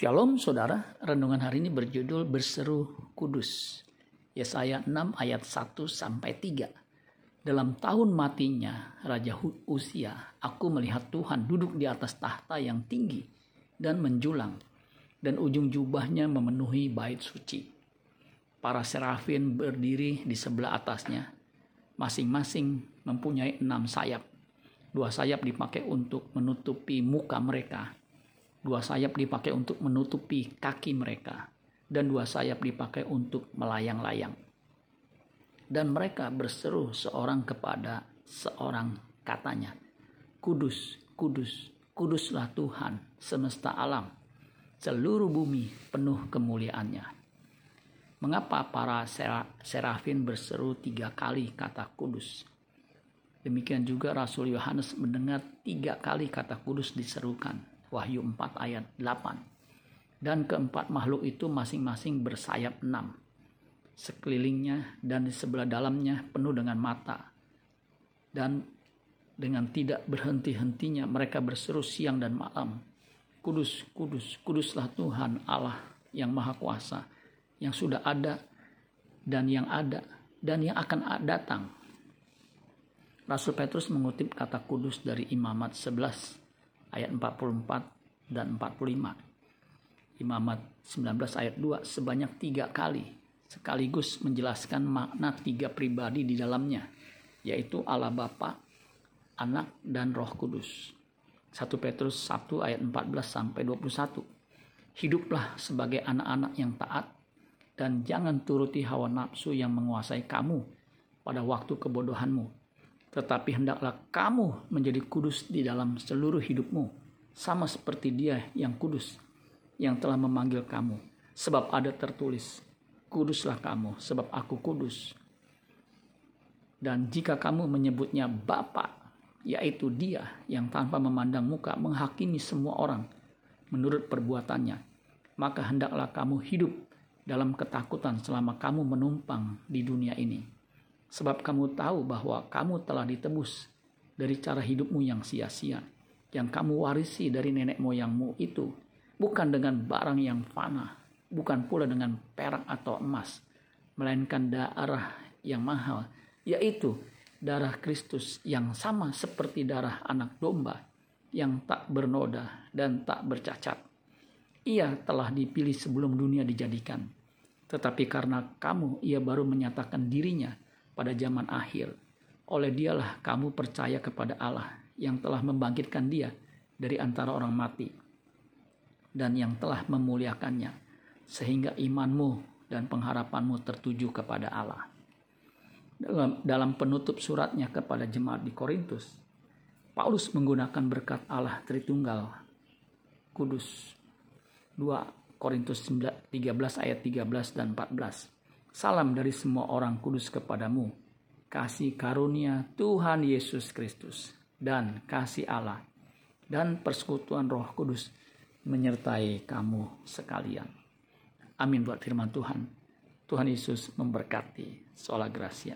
Shalom saudara, renungan hari ini berjudul Berseru Kudus. Yesaya 6 ayat 1 sampai 3. Dalam tahun matinya Raja Usia, aku melihat Tuhan duduk di atas tahta yang tinggi dan menjulang, dan ujung jubahnya memenuhi bait suci. Para serafin berdiri di sebelah atasnya, masing-masing mempunyai enam sayap. Dua sayap dipakai untuk menutupi muka mereka, Dua sayap dipakai untuk menutupi kaki mereka, dan dua sayap dipakai untuk melayang-layang. Dan mereka berseru seorang kepada seorang katanya, Kudus, kudus, kuduslah Tuhan semesta alam, seluruh bumi penuh kemuliaannya. Mengapa para serafin berseru tiga kali kata kudus? Demikian juga Rasul Yohanes mendengar tiga kali kata kudus diserukan Wahyu 4 ayat 8. Dan keempat makhluk itu masing-masing bersayap enam. Sekelilingnya dan di sebelah dalamnya penuh dengan mata. Dan dengan tidak berhenti-hentinya mereka berseru siang dan malam. Kudus, kudus, kuduslah Tuhan Allah yang maha kuasa. Yang sudah ada dan yang ada dan yang akan datang. Rasul Petrus mengutip kata kudus dari Imamat 11 ayat 44 dan 45. Imamat 19 ayat 2 sebanyak tiga kali sekaligus menjelaskan makna tiga pribadi di dalamnya, yaitu Allah Bapa, Anak, dan Roh Kudus. 1 Petrus 1 ayat 14 sampai 21. Hiduplah sebagai anak-anak yang taat dan jangan turuti hawa nafsu yang menguasai kamu pada waktu kebodohanmu tetapi hendaklah kamu menjadi kudus di dalam seluruh hidupmu, sama seperti Dia yang kudus, yang telah memanggil kamu. Sebab ada tertulis, kuduslah kamu, sebab aku kudus. Dan jika kamu menyebutnya Bapa, yaitu Dia yang tanpa memandang muka menghakimi semua orang menurut perbuatannya, maka hendaklah kamu hidup dalam ketakutan selama kamu menumpang di dunia ini Sebab kamu tahu bahwa kamu telah ditebus dari cara hidupmu yang sia-sia, yang kamu warisi dari nenek moyangmu itu, bukan dengan barang yang fana, bukan pula dengan perak atau emas, melainkan darah yang mahal, yaitu darah Kristus yang sama seperti darah anak domba yang tak bernoda dan tak bercacat. Ia telah dipilih sebelum dunia dijadikan. Tetapi karena kamu, ia baru menyatakan dirinya pada zaman akhir. Oleh dialah kamu percaya kepada Allah yang telah membangkitkan dia dari antara orang mati dan yang telah memuliakannya sehingga imanmu dan pengharapanmu tertuju kepada Allah. Dalam, penutup suratnya kepada jemaat di Korintus, Paulus menggunakan berkat Allah Tritunggal Kudus 2 Korintus 13 ayat 13 dan 14 Salam dari semua orang kudus kepadamu. Kasih karunia Tuhan Yesus Kristus dan kasih Allah dan persekutuan Roh Kudus menyertai kamu sekalian. Amin buat firman Tuhan. Tuhan Yesus memberkati. Sola Gracia.